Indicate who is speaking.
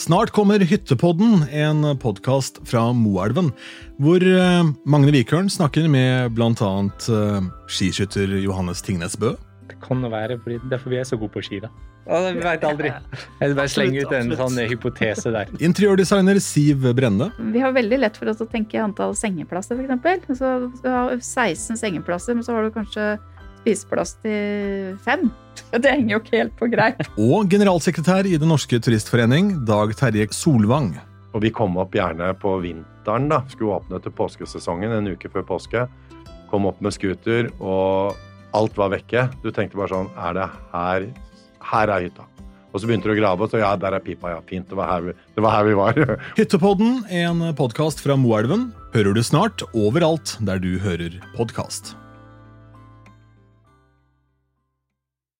Speaker 1: Snart kommer Hyttepodden, en podkast fra Moelven, hvor eh, Magne Vikørn snakker med bl.a. Uh, skiskytter Johannes Tingnes Bø.
Speaker 2: Det kan jo være fordi derfor vi er så gode på ski, da. Ja, vi veit aldri. Jeg bare slenger ut en sånn hypotese der.
Speaker 1: Interiørdesigner Siv Brenne.
Speaker 3: Vi har veldig lett for oss å tenke antall sengeplasser, f.eks. Så du har 16 sengeplasser, men så har du kanskje spiseplass til fem. Det henger jo ikke helt på greip.
Speaker 1: Og generalsekretær i Den norske turistforening, Dag Terje Solvang.
Speaker 4: Og vi kom opp gjerne på vinteren, da. Skulle åpne til påskesesongen en uke før påske. Kom opp med scooter, og alt var vekke. Du tenkte bare sånn Er det her Her er hytta. Og så begynte du å grave, og så ja, der er pipa. Ja, fint. Det var her vi, det var, her vi var.
Speaker 1: Hyttepodden, en podkast fra Moelven, hører du snart overalt der du hører podkast.